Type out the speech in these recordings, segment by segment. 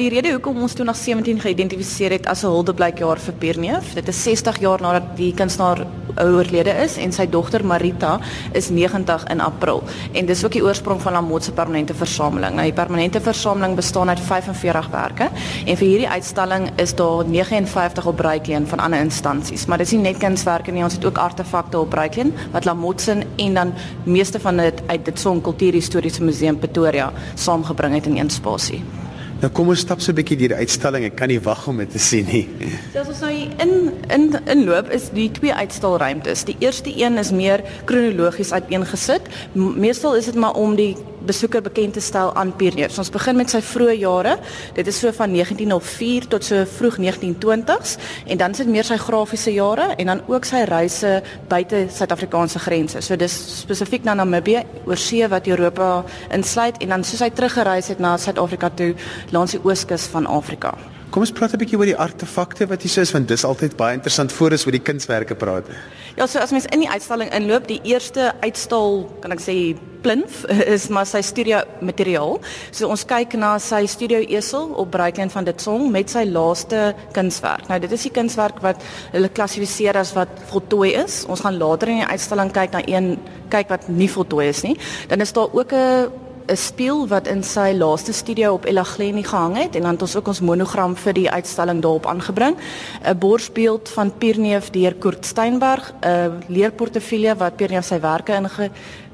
Die rede hoekom ons toe na 17 geïdentifiseer het as 'n huldeblyk jaar vir Pierneef, dit is 60 jaar nadat die kunstenaar oorlede is en sy dogter Marita is 90 in April. En dis ook die oorsprong van Lamot se permanente versameling. Nou die permanente versameling bestaan uit 45 werke en vir hierdie uitstalling is daar 59 op Breitleen van ander instansies. Maar dis nie net kunswerke nie, ons het ook artefakte op Breitleen wat Lamot se en dan meeste van dit uit dit Son Kultuurhistoriese Museum Pretoria saamgebring het in een spasie. Nou kom ons stap so 'n bietjie deur die uitstalling. Ek kan nie wag om dit te sien nie. So as ons nou hier in in inloop is die twee uitstalruimtes. Die eerste een is meer kronologies uiteengesit. Meestal is dit maar om die besoeker bekend te stel aan Pierneef. Ons begin met sy vroeë jare. Dit is so van 1904 tot so vroeg 1920s en dan is dit meer sy grafiese jare en dan ook sy reise buite Suid-Afrikaanse grense. So dis spesifiek na Namibië, oorsee wat Europa insluit en dan soos hy teruggereis het na Suid-Afrika toe langs die ooskus van Afrika. Kom ons praat 'n bietjie oor die artefakte wat hier is want dis altyd baie interessant voor ons oor die kunswerke praat. Ja, so as mens in die uitstalling inloop, die eerste uitstal, kan ek sê, plinf is maar sy studio materiaal. So ons kyk na sy studio esel op Breitling van dit song met sy laaste kunswerk. Nou dit is die kunswerk wat hulle klassifiseer as wat voltooi is. Ons gaan later in die uitstalling kyk na een kyk wat nie voltooi is nie. Dan is daar ook 'n 'n speel wat in sy laaste studio op Ella Glennie gehang het en dan het ons ook ons monogram vir die uitstalling daarop aangebring. 'n Borsbeeld van Pierneef deur Kurt Steinberg, 'n leerportefeulje wat Pierneef sy werke in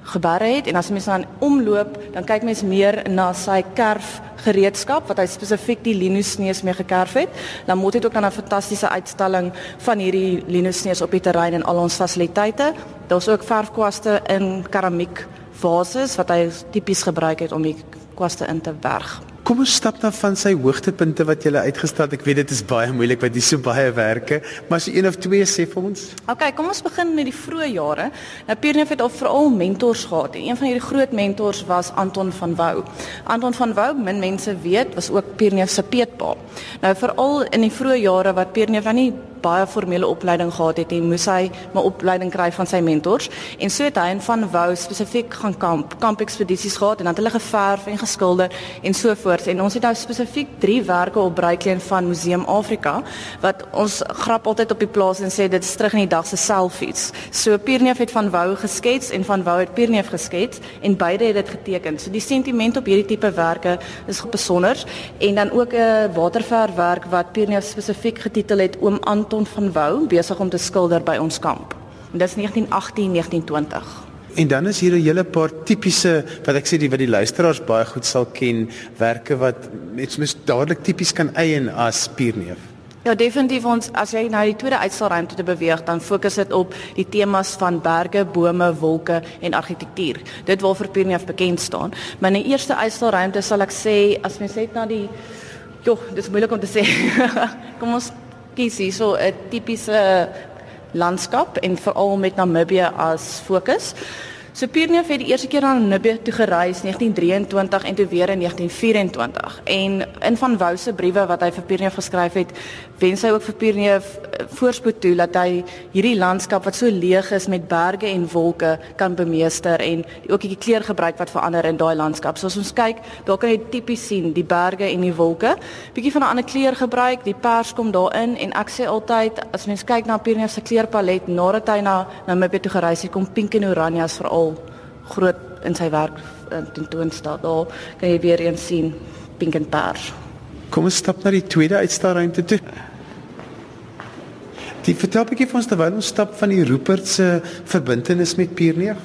geberre het en as mense dan omloop, dan kyk mense meer na sy kerf gereedskap wat hy spesifiek die linusneus mee gekerf het. Dan moet dit ook dan 'n fantastiese uitstalling van hierdie linusneus op die terrein en al ons fasiliteite. Daar's ook verfkwaste in keramiek vases wat hy tipies gebruik het om die kwaste in te berg. Kom ons stap dan van sy hoogtepunte wat jy uitgestel het. Ek weet dit is baie moeilik want dis so baie werke, maar jy een of twee sê vir ons. OK, kom ons begin met die vroeë jare. Nou Pierneef het al veral mentors gehad. En een van hierdie groot mentors was Anton van Wouw. Anton van Wouw, min mense weet, was ook Pierneef se peetpa. Nou veral in die vroeë jare wat Pierneef nou nie baie formele opleiding gehad het en moes hy 'n opleiding kry van sy mentors en so het hy en van Wou spesifiek gaan kamp, kampekspedisies gehad en dan het hulle geverf en geskilder en so voort en ons het nou spesifiek 3 werke op Breitleen van Museum Afrika wat ons grap altyd op die plaas en sê dit is terug in die dag se selfies. So Pierneef het van Wou geskets en van Wou het Pierneef geskets en beide het dit geteken. So die sentiment op hierdie tipe werke is besonder en dan ook 'n waterverfwerk wat Pierneef spesifiek getitel het oom aan Anton van Wouw besig om te skilder by ons kamp. En dis 1918 1920. En dan is hier 'n hele paar tipiese wat ek sê die wat die luisteraars baie goed sal ken, werke wat net mis dadelik tipies kan eien as Pierneef. Ja, definitief ons as jy nou die tweede uitstalruimte te beweeg, dan fokus dit op die temas van berge, bome, wolke en argitektuur. Dit waar vir Pierneef bekend staan. Maar in die eerste uitstalruimte sal ek sê as mens net na die Joh, dis moeilik om te sê. Kom ons kies hierso 'n tipiese landskap en veral met Namibië as fokus. So Pierneef het die eerste keer na Namibië toe gereis 1923 en toe weer in 1924. En in van Wou se briewe wat hy vir Pierneef geskryf het, wens hy ook vir Pierneef voorspoed toe dat hy hierdie landskap wat so leeg is met berge en wolke kan bemeester en ook die kleur gebruik wat verander in daai landskap. So as ons kyk, daar kan jy tipies sien die berge en die wolke. Bietjie van 'n ander kleur gebruik, die pers kom daarin en ek sê altyd as mens kyk na Pierneef se kleurpalet nadat hy na Namibië toe gereis het, kom pink en oranje as veral groot in sy werk uh, tentoonstel. Daar kan jy weer eens sien pink en pers. Kom ons stap na die tweede uitstalruimte toe. Die vertel 'n bietjie vir ons terwyl ons stap van die Rupert se verbintenis met Pierneef.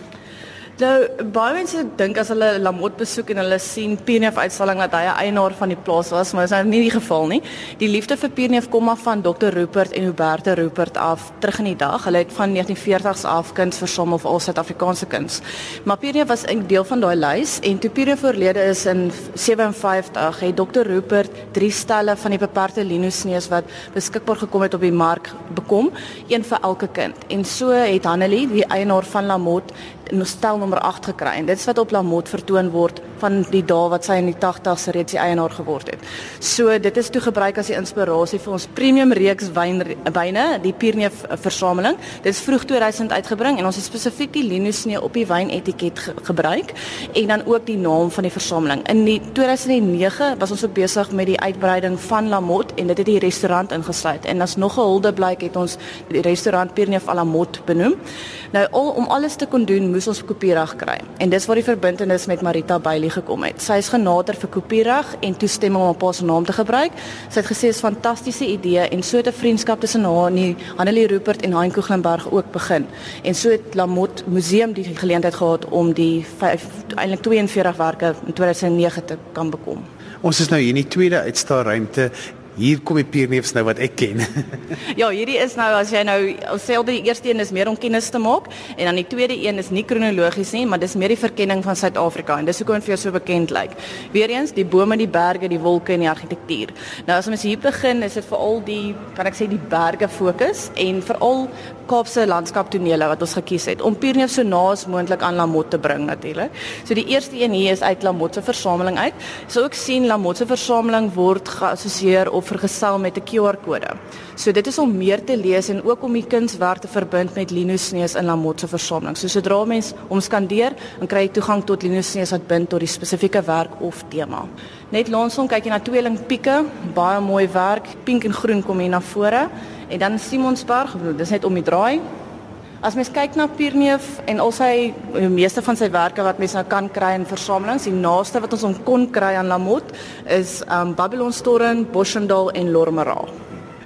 Nou baie mense dink as hulle Lamot besoek en hulle sien Pierneef uitstalling dat hy 'n eienaar van die plaas was, maar dit is nou nie die geval nie. Die liefde vir Pierneef kom af van Dr Rupert en Huberta Rupert af terug in die dag. Hulle het van 1940s af kuns versamel vir al Suid-Afrikaanse kuns. Maar Pierneef was 'n deel van daai lys en toe Pierneef oorlede is in 57 het Dr Rupert drie stelle van die beperkte linosneus wat beskikbaar gekom het op die mark bekom, een vir elke kind. En so het Hanelie, die eienaar van Lamot, 'n stel nommer 8 gekry en dit is wat op Lamot vertoon word van die dae wat sy in die 80's reeds die eienaar geword het. So dit is toe gebruik as die inspirasie vir ons premium reeks wyn wyne, die Pierneef versameling. Dit is vroeg 2000 uitgebring en ons het spesifiek die linusnee op die wynetiket ge gebruik en dan ook die naam van die versameling. In die 2009 was ons ook besig met die uitbreiding van Lamotte en dit het die restaurant ingesluit. En as nog 'n hulde blyk het ons die restaurant Pierneef à la Motte benoem. Nou al, om alles te kon doen, moes ons kopiereg kry. En dis waar die verbintenis met Marita Bailey gekom het. Sy is genader vir kopiereg en toestemming om haar pa se naam te gebruik. Sy het gesê dit is 'n fantastiese idee en so het 'n vriendskap tussen haar en Hanelie Rupert en Hein Koeglenberg ook begin. En so het Lamotte Museum die geleentheid gehad om die eintlik 42werke in 2009 te kan bekom. Ons is nou hier in die tweede uitstaalruimte Hier kom die pierneefs nou wat ek ken. ja, hierdie is nou as jy nou altyd die eerste een is meer om kennis te maak en dan die tweede een is nie kronologies nie, maar dis meer die verkenning van Suid-Afrika en dis hoekom vir jou so bekend lyk. Weereens die bome, die berge, die wolke en die argitektuur. Nou as ons hier begin, is dit veral die kan ek sê die berge fokus en veral Kaapse landskaptonele wat ons gekies het om Pierneef so naas moontlik aan Lamotte te bring natuurlik. So die eerste een hier is uit Lamotte se versameling uit. So ook sien Lamotte se versameling word geassosieer of vergesel met 'n QR-kode. So dit is om meer te lees en ook om die kunswerk te verbind met Linus Snees in Lamotte se versameling. So sodra mens hom skandeer, dan kry jy toegang tot Linus Snees wat bind tot die spesifieke werk of tema. Net langs kyk jy na tweeling pieke, baie mooi werk, pink en groen kom hier na vore. En dan Simonsberg, dis net om die draai. As mens kyk na Pierneef en al sy die meeste van sy werke wat mens nou kan kry in versamelings, die naaste wat ons hom kon kry aan Lamotte is um Babylonstorm, Boschendal en Lormeraal.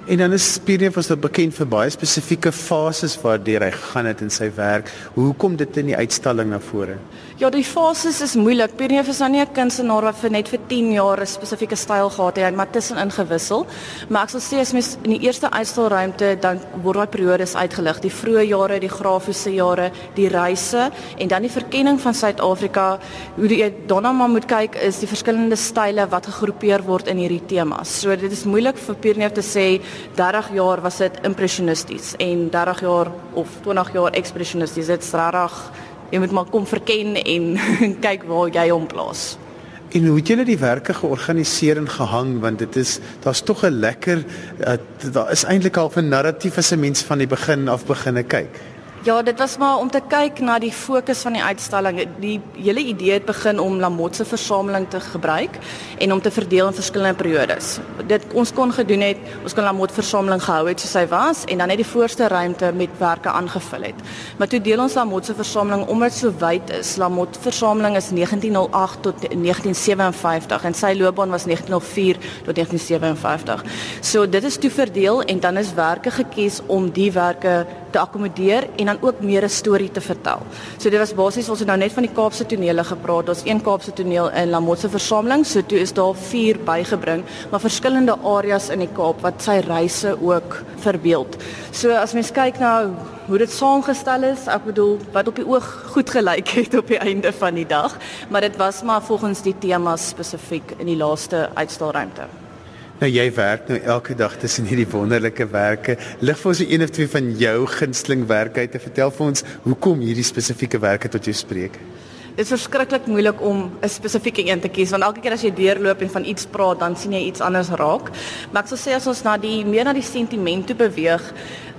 En dan is Pierneef was nou bekend vir baie spesifieke fases waardeur hy gegaan het in sy werk. Hoe kom dit in die uitstalling na vore? Ja, die fases is moeilik. Pierneef is nou nie 'n kunstenaar wat vir net vir 10 jaar 'n spesifieke styl gehad het, hy het maar tussenin gewissel. Maar ek sal sê as mens in die eerste uitstalruimte dan word daai periodes uitgelig, die vroeë jare, die grafiese jare, die reise en dan die verkenning van Suid-Afrika. Hoe jy daarna maar moet kyk is die verskillende style wat gegroepeer word in hierdie temas. So dit is moeilik vir Pierneef te sê 30 jaar was dit impressionisties en 30 jaar of 20 jaar ekspressionisties. Dit is regtig jy moet maar kom verken en kyk waar jy hom plaas. En hoe het julle die werke georganiseer en gehang want dit is daar's tog 'n lekker uh, daar is eintlik al 'n narratief as 'n mens van die begin af beginne kyk. Ja, dit was maar om te kyk na die fokus van die uitstalling. Die hele idee het begin om Lamotte se versameling te gebruik en om te verdeel in verskillende periodes. Dit ons kon gedoen het, ons kon Lamotte versameling gehou het soos hy was en dan net die voorste ruimte met werke aangevul het. Maar toe deel ons Lamotte se versameling omdat so wyd is. Lamotte versameling is 1908 tot 1957 en sy loopbaan was 1904 tot 1957. So dit is toe verdeel en dan is werke gekies om die werke te akkommodeer en dan ook meer 'n storie te vertel. So dit was basies ons het nou net van die Kaapse tonele gepraat. Ons een Kaapse toneel in Lamotte se versameling. So toe is daar 4 bygebring, maar verskillende areas in die Kaap wat sy reise ook verbeeld. So as mens kyk na hoe dit saamgestel is, ek bedoel wat op die oog goed gelyk het op die einde van die dag, maar dit was maar volgens die temas spesifiek in die laaste uitstaalruimte. Nou jy werk nou elke dag tussen hierdie wonderlike werke. Lig vir ons een of twee van jou gunsteling werke uit te vertel vir ons hoekom hierdie spesifieke werke tot jou spreek. Dit is verskriklik moeilik om 'n spesifieke een te kies want elke keer as jy deurloop en van iets praat, dan sien jy iets anders raak. Maar ek sal sê as ons na die meer na die sentiment toe beweeg,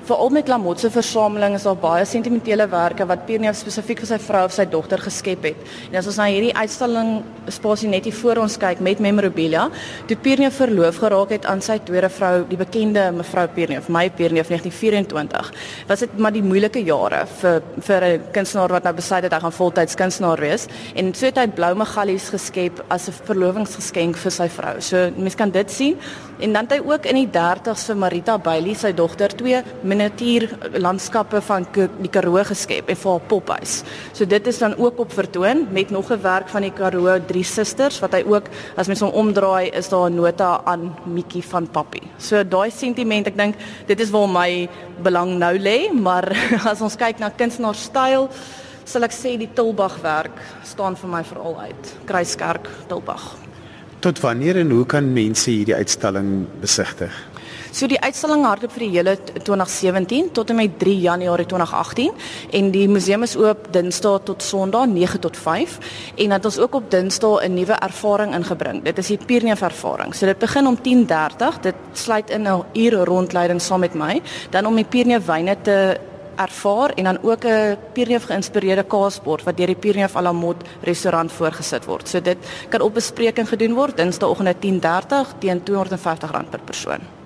veral met Lamotte se versameling is daar baie sentimentele werke wat Pierre spesifiek vir sy vrou of sy dogter geskep het. En as ons na hierdie uitstalling spasie net hier voor ons kyk met memorabilia, toe Pierre verloof geraak het aan sy tweede vrou, die bekende mevrou Pierre of my Pierre 1924, was dit maar die moeilike jare vir vir 'n kunstenaar wat nou besluit het hy gaan voltyds kunstenaar wees en so het hy blou megallies geskep as 'n verlovingsgeskenk vir sy vrou. So mense kan dit sien en dan het hy ook in die 30's vir Marita Bailey, sy dogter, twee natuurlandskappe van die Karoo geskep en vir haar pophuis. So dit is dan ook op vertoon met nog 'n werk van die Karoo drie susters wat hy ook as mens hom omdraai is daar 'n nota aan Mikkie van Papi. So daai sentiment, ek dink dit is waar my belang nou lê, maar as ons kyk na kunstenaarstyl sal ek sê die Tilbag werk staan vir my veral uit. Kruiskerk Tilbag. Tot wanneer en hoe kan mense hierdie uitstalling besigtig? So die uitstalling hardloop vir die hele 2017 tot en met 3 Januarie 2018 en die museum is oop Dinsdae tot Sondag 9 tot 5 en dat ons ook op Dinsdae 'n nuwe ervaring ingebring. Dit is die Pierneef ervaring. So dit begin om 10:30. Dit sluit in 'n uur rondleiding saam met my, dan om die Pierneef wyne te ervaar en dan ook 'n Pierneef geïnspireerde kaasbord wat deur die Pierneef Alamot restaurant voorgesit word. So dit kan op bespreking gedoen word Dinsdagoggend 10:30 teen R250 per persoon.